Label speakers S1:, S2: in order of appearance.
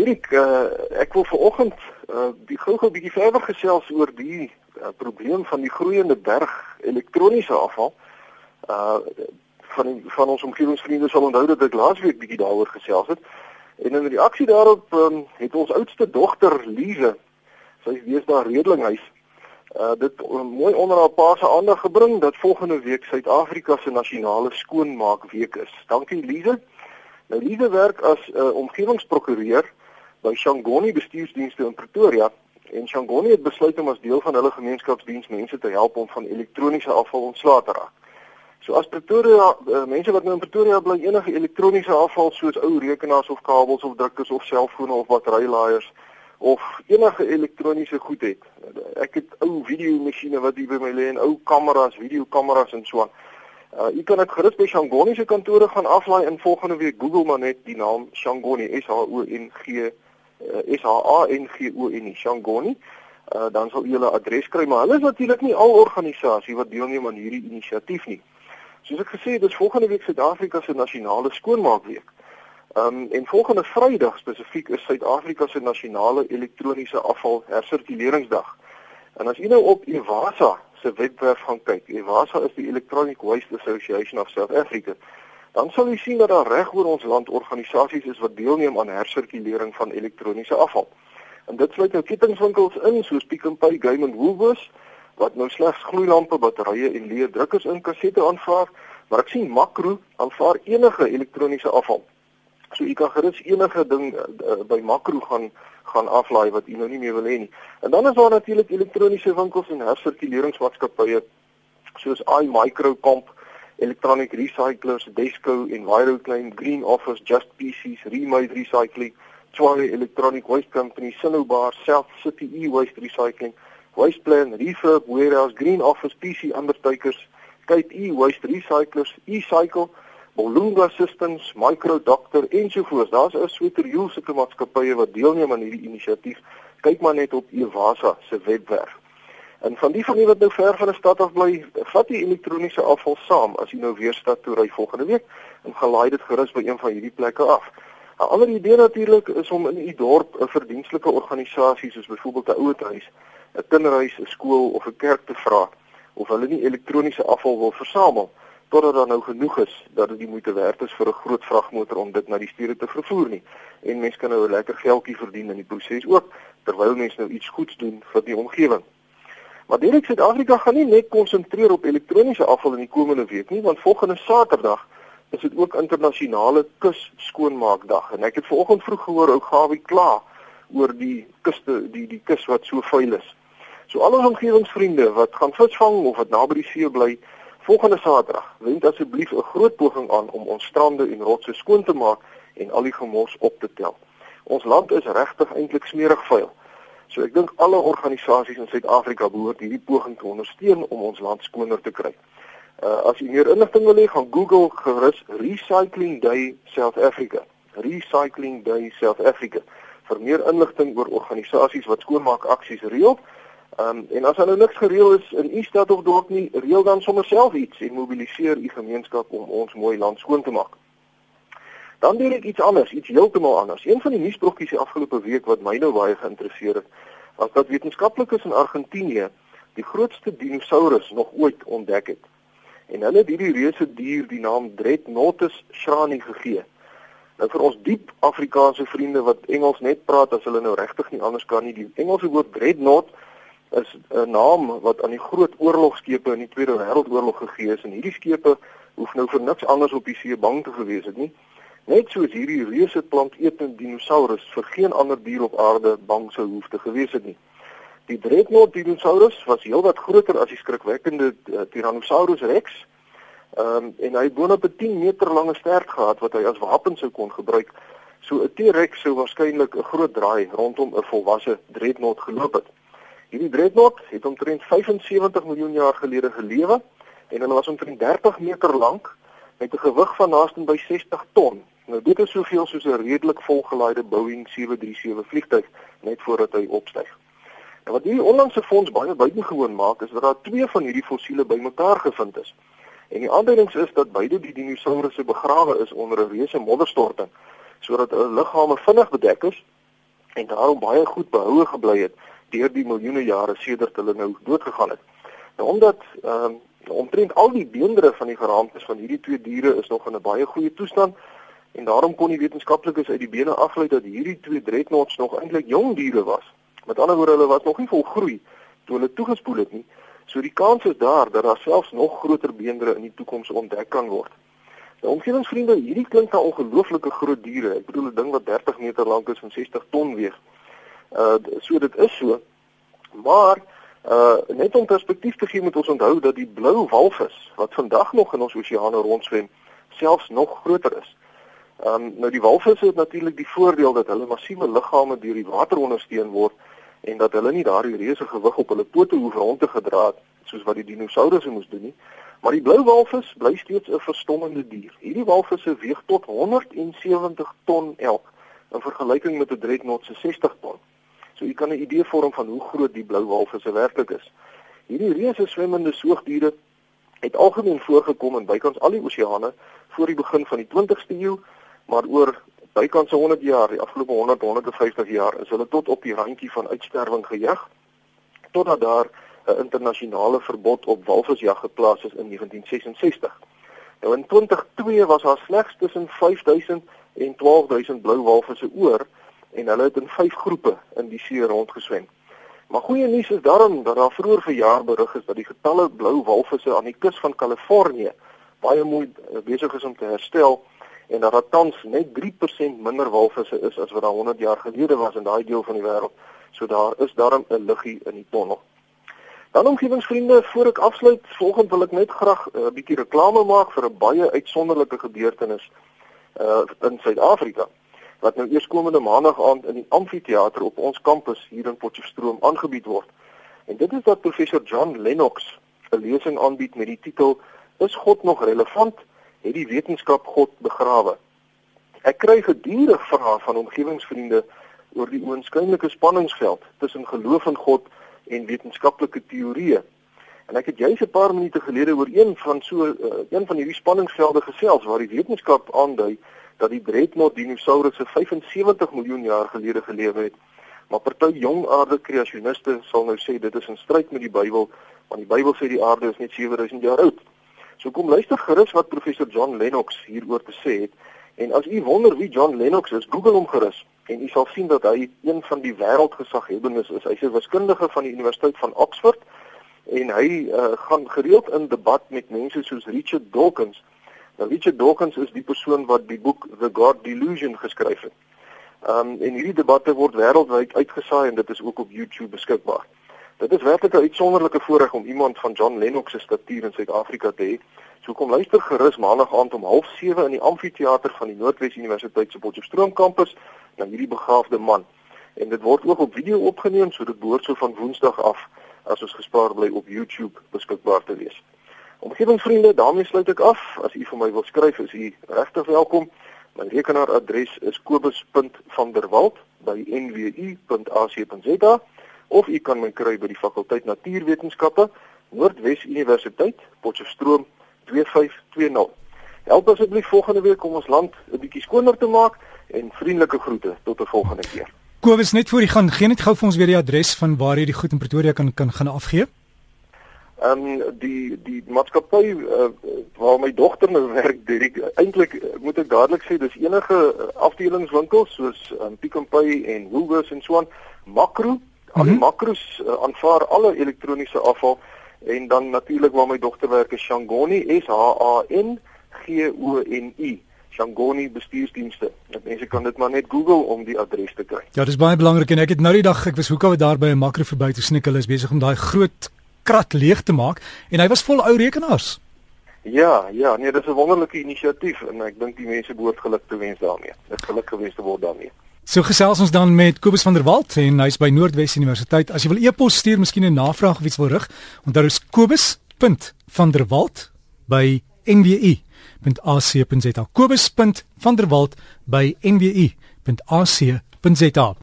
S1: Derek, uh, ek wil vanoggend uh, die gou-gou bietjie verder gesels oor die uh, probleem van die groeiende berg elektroniese afval. Uh van die, van ons omgewingsvriende sal onthou dat ek laasweek bietjie daaroor gesels het. En in reaksie daarop um, het ons oudste dogter Lize, sy is weer daar redelinghuis, uh dit mooi onder haar pa se aandag gebring dat volgende week Suid-Afrika se nasionale skoonmaakweek is. Dankie Lize. Nou Lize werk as 'n uh, omgewingsprokureur by Shangoni Bestuursdienste in Pretoria en Shangoni het besluit om as deel van hulle gemeenskapsdiens mense te help om van elektroniese afval ontslae te raak. So as Pretoria uh, mense wat nou in Pretoria bly enige elektroniese afval soos ou rekenaars of kabels of drukkers of selfone of batterylaaiers of enige elektroniese goed het. Ek het ou videomasjiene wat hier by my lê en ou kameras, videokameras en so aan. Uh u kan dit gerus by Shangoni se kantore gaan aflaai in volgende week Google maar net die naam Shangoni S H O N G uh, S H A N G O N I Shangoni. Uh dan sal u hulle adres kry maar hulle is natuurlik nie al organisasie wat deelneem aan hierdie inisiatief nie. Soos ek gesê het, dis volgende week Suid-Afrika se nasionale skoonmaakweek. Um en volgende Vrydag spesifiek is Suid-Afrika se nasionale elektroniese afval hersirkuleringsdag. En as u nou op Ewasa se webwerf gaan kyk. EWASA is die Electronic Waste Association of South Africa. Dan sal jy sien dat daar reg oor ons land organisasies is wat deelneem aan hersirkulering van elektroniese afval. En dit sluit nou kettingwinkels in soos Pick n Pay, Game and Woolworths wat nou slegs gloeilampe, batterye en leë drukkers in kassette aanvaar, maar ek sien Makro aanvaar enige elektroniese afval. So u kan gerus enige ding uh, by Makro gaan gaan aflaai wat u nou nie meer wil hê nie. En dan is daar natuurlik elektroniese winkels en hersirkuleringsmaatskappye soos iMicrocomp, Electronic Recyclers, Desco en Viro Klein, Green Office, Just PCs, Remade Recycling, Twaye Electronic Waste Company, Cinnobar, South City E-Waste Recycling, Wasteplan, Refurb Warehouse, Green Office, PC Undertakers, Cape E-Waste Recyclers, E-Cycle Olunga Systems, Microdoctor ensovoorts. Daar's 'n sweterjoel sulke maatskappye wat deelneem aan hierdie inisiatief. Kyk maar net op Ewasa se webwerf. En van die van julle wat nou ver van 'n stad af bly, vat die elektroniese afval saam as jy nou weer stad toe ry volgende week en gelaai dit gerus by een van hierdie plekke af. 'n Ander idee natuurlik is om in u dorp 'n verdienstelike organisasie soos byvoorbeeld 'n ouerhuis, 'n kinderhuis, 'n skool of 'n kerk te vra of hulle nie elektroniese afval wil versamel totdat daar nou genoeg is dat dit die moeite werd is vir 'n groot vragmotor om dit na die stede te vervoer nie. En mense kan nou 'n lekker geldjie verdien in die proses ook terwyl mense nou iets goeds doen vir die omgewing. Maar direk Suid-Afrika gaan nie net konsentreer op elektroniese afval in die komende week nie, want volgende Saterdag is dit ook internasionale kus skoonmaakdag en ek het vanoggend vroeg gehoor ou Gawie kla oor die kuste die die kus wat so vuil is. So al ons omgewingsvriende wat gaan visvang of wat naby die see bly, Volgende Saterdag, wend asseblief 'n groot poging aan om ons strande en rotse skoon te maak en al die gemors op te tel. Ons land is regtig eintlik smerig vuil. So ek dink alle organisasies in Suid-Afrika behoort hierdie poging te ondersteun om ons land skoner te kry. Uh as jy meer inligting wil hê, gaan Google gerus Recycling Day South Africa. Recycling Day South Africa vir meer inligting oor organisasies wat skoonmaak aksies reël. Ehm um, en as hulle niks gereël is in u stad of dorp nie, reël dan sommer self iets en mobiliseer u gemeenskap om ons mooi land skoon te maak. Dan doen ek iets anders, iets heeltemal anders. Een van die nuusbrokkies die afgelope week wat my nou baie geïnteresseer het, was dat wetenskaplikes in Argentinië die grootste dinosaurus nog ooit ontdek het. En hulle het hierdie reuse dier die naam Dreadnoughtus shrani gegee. Nou vir ons diep Afrikaanse vriende wat Engels net praat as hulle nou regtig nie anders kan nie, die Engelse woord Dreadnought is 'n naam wat aan die groot oorlogskepe in die Tweede Wêreldoorlog gegee is en hierdie skepe hoef nou vir niks anders op die see bang te gewees het nie. Net soos hierdie reuse plantetende dinosaurus vir geen ander dier op aarde bang sou hoef te gewees het nie. Die Dreadnought dinosaurus was heelwat groter as die skrikwekkende uh, Tyrannosaurus Rex. Ehm um, en hy het boonop 'n 10 meter lange stert gehad wat hy as wapen sou kon gebruik. So 'n T-Rex sou waarskynlik 'n groot draai rondom 'n volwasse Dreadnought geloop het. Hierdie dreadnought het omtrent 75 miljoen jaar gelede gelewe en hulle was omtrent 30 meter lank met 'n gewig van naaste by 60 ton. Nou dit is soveel soos 'n redelik volgelaaide Boeing 737 vliegtuig net voordat hy opstyg. En wat hierdie onlangse fonds baie buitengewoon maak is dat daar twee van hierdie fossiele bymekaar gevind is. En die aanduidings is dat beide die dinosourusse begrawe is onder 'n reuse modderstorting sodat hulle liggame vinnig bedek is en daarom baie goed behoue gebly het deur die miljoene jare sedert hulle nou doodgegaan het. Nou omdat ehm um, omtrent al die beenderre van die geraamtes van hierdie twee diere is nog in 'n baie goeie toestand en daarom kon die wetenskaplikes uit die bene aflei dat hierdie twee dreadnoughts nog eintlik jong diere was. Met ander woorde, hulle was nog nie volgroei toe hulle toegespoel het nie. So die kans is daar dat daar selfs nog groter beenderre in die toekoms ontdek kan word. Nou omgewingsvriende, hierdie klink na ongelooflike groot diere. Ek bedoel 'n ding wat 30 meter lank is en 60 ton weeg. Uh so dit is so. Maar uh net om perspektief te gee moet ons onthou dat die blou walvis wat vandag nog in ons oseane rondswem selfs nog groter is. Um nou die walvisse het natuurlik die voordeel dat hulle massiewe liggame deur die water ondersteun word en dat hulle nie daardie reuse gewig op hulle pote hoef rond te gedra het soos wat die dinosourusse moes doen nie. Maar die blou walvis bly steeds 'n verstommende dier. Hierdie walvisse weeg tot 170 ton elk in vergelyking met 'n dreadnought se 60 ton. So jy kan 'n idee vorm van hoe groot die blou walvisse werklik is. Hierdie reuse swemmende soogdiere het algemeen voorgekom in bykans al die oseane voor die begin van die 20ste eeu, maar oor bykans 100 jaar, die afgelope 100 150 jaar, is hulle tot op die randjie van uitsterwing gejag totdat daar 'n internasionale verbod op walvisjag geplaas is in 1966. Nou in 2002 was daar slegs tussen 5000 en 12000 blou walvisse oor en hulle het in 5 groepe in die see rondgeswem. Maar goeie nuus is daarom dat daar vroeër verjaar berig is dat die getalle blou walvisse aan die kus van Kalifornië baie mooi eh, besig is om te herstel en dat daar tans net 3% minder walvisse is as wat daar 100 jaar gelede was in daai deel van die wêreld. So daar is daarom 'n liggie in die tonnel. Dan omgewingsvriende, voor ek afsluit, volgens wil ek net graag eh, 'n uh, bietjie reklame maak vir 'n baie uitsonderlike gebeurtenis uh in Suid-Afrika wat nou eers komende maandag aand in die amfitheater op ons kampus hier in Potchefstroom aangebied word. En dit is dat professor John Lennox 'n lesing aanbied met die titel Is God nog relevant? Het die wetenskap God begrawe? Ek kry gedurig vrae van omgewingsvriende oor die oënskynlike spanningsveld tussen geloof in God en wetenskaplike teorieë. En ek het juis 'n paar minute gelede oor een van so uh, een van hierdie spanningsvelde gesels waar die wetenskap aandui dat die dreadnought dinosourusse 75 miljoen jaar gelede gelewe het. Maar party jong aarde kreasioniste sal nou sê dit is in stryd met die Bybel, want die Bybel sê die aarde is net 7000 jaar oud. So kom luister gerus wat professor John Lennox hieroor te sê het. En as u wonder wie John Lennox is, Google hom gerus en u sal sien dat hy een van die wêreldgesaghebbendes is. Hy's 'n wiskundige van die Universiteit van Oxford en hy uh, gaan gereeld in debat met mense soos Richard Dawkins Nou Richard Dawkins is die persoon wat die boek The God Delusion geskryf het. Um en hierdie debatte word wêreldwyd uitgesaai en dit is ook op YouTube beskikbaar. Dit is werklik 'n uitsonderlike voorreg om iemand van John Lennox se statuur in Suid-Afrika te hê. So kom luister gerus maandag aand om 07:30 in die amfitheater van die Noordwes Universiteit se Potchefstroom kampus na hierdie begaafde man. En dit word ook op video opgeneem, so dit behoort so van Woensdag af as ons gespaar bly op YouTube beskikbaar te wees. Omgewingsvriende, daarmee sluit ek af. As u vir my wil skryf, is u regtig welkom. My rekenaaradres is kobus.vanderwalt@nwu.ac.za of u kan my kry by die fakulteit Natuurwetenskappe, Noordwes Universiteit, Potchefstroom 2520. Help asseblief volgende week om ons land 'n bietjie skoner te maak en vriendelike groete tot 'n volgende keer.
S2: Kobus net voor jy gaan, gee net gou vir ons weer die adres van waar jy die goed in Pretoria kan kan gaan afgee.
S1: Ehm um, die die maatskappy uh, waar my dogter nou werk, direk eintlik uh, moet ek dadelik sê dis enige uh, afdelingswinkels soos um, Pick n Pay en Woolworths en so aan, Makro. Al die mhm. Makros uh, aanvaar alle elektroniese afval en dan natuurlik waar my dogter werk is Shangoni S H A N G O N I. Shangoni bestuursdienste. Net mense kan dit maar net Google om die adres te kry.
S2: Ja, dis baie belangrik en ek het nou die dag ek was hoekom daar by 'n makro verby te snik. Hulle is besig om daai groot krat leeg te maak en hy was vol ou rekenaars.
S1: Ja, ja, nee, dis 'n wonderlike inisiatief en ek dink die mense behoort geluk te wens daarmee. Dit geluk gewees te word daarmee.
S2: So gesels ons dan met Kobus van der Walt en hy's by Noordwes Universiteit. As jy wil e-pos stuur, miskien 'n navraag of iets wil rig, onthou dis kobus.vanderwalt by nwu.ac.za. kobus.vanderwalt by nwu.ac.za.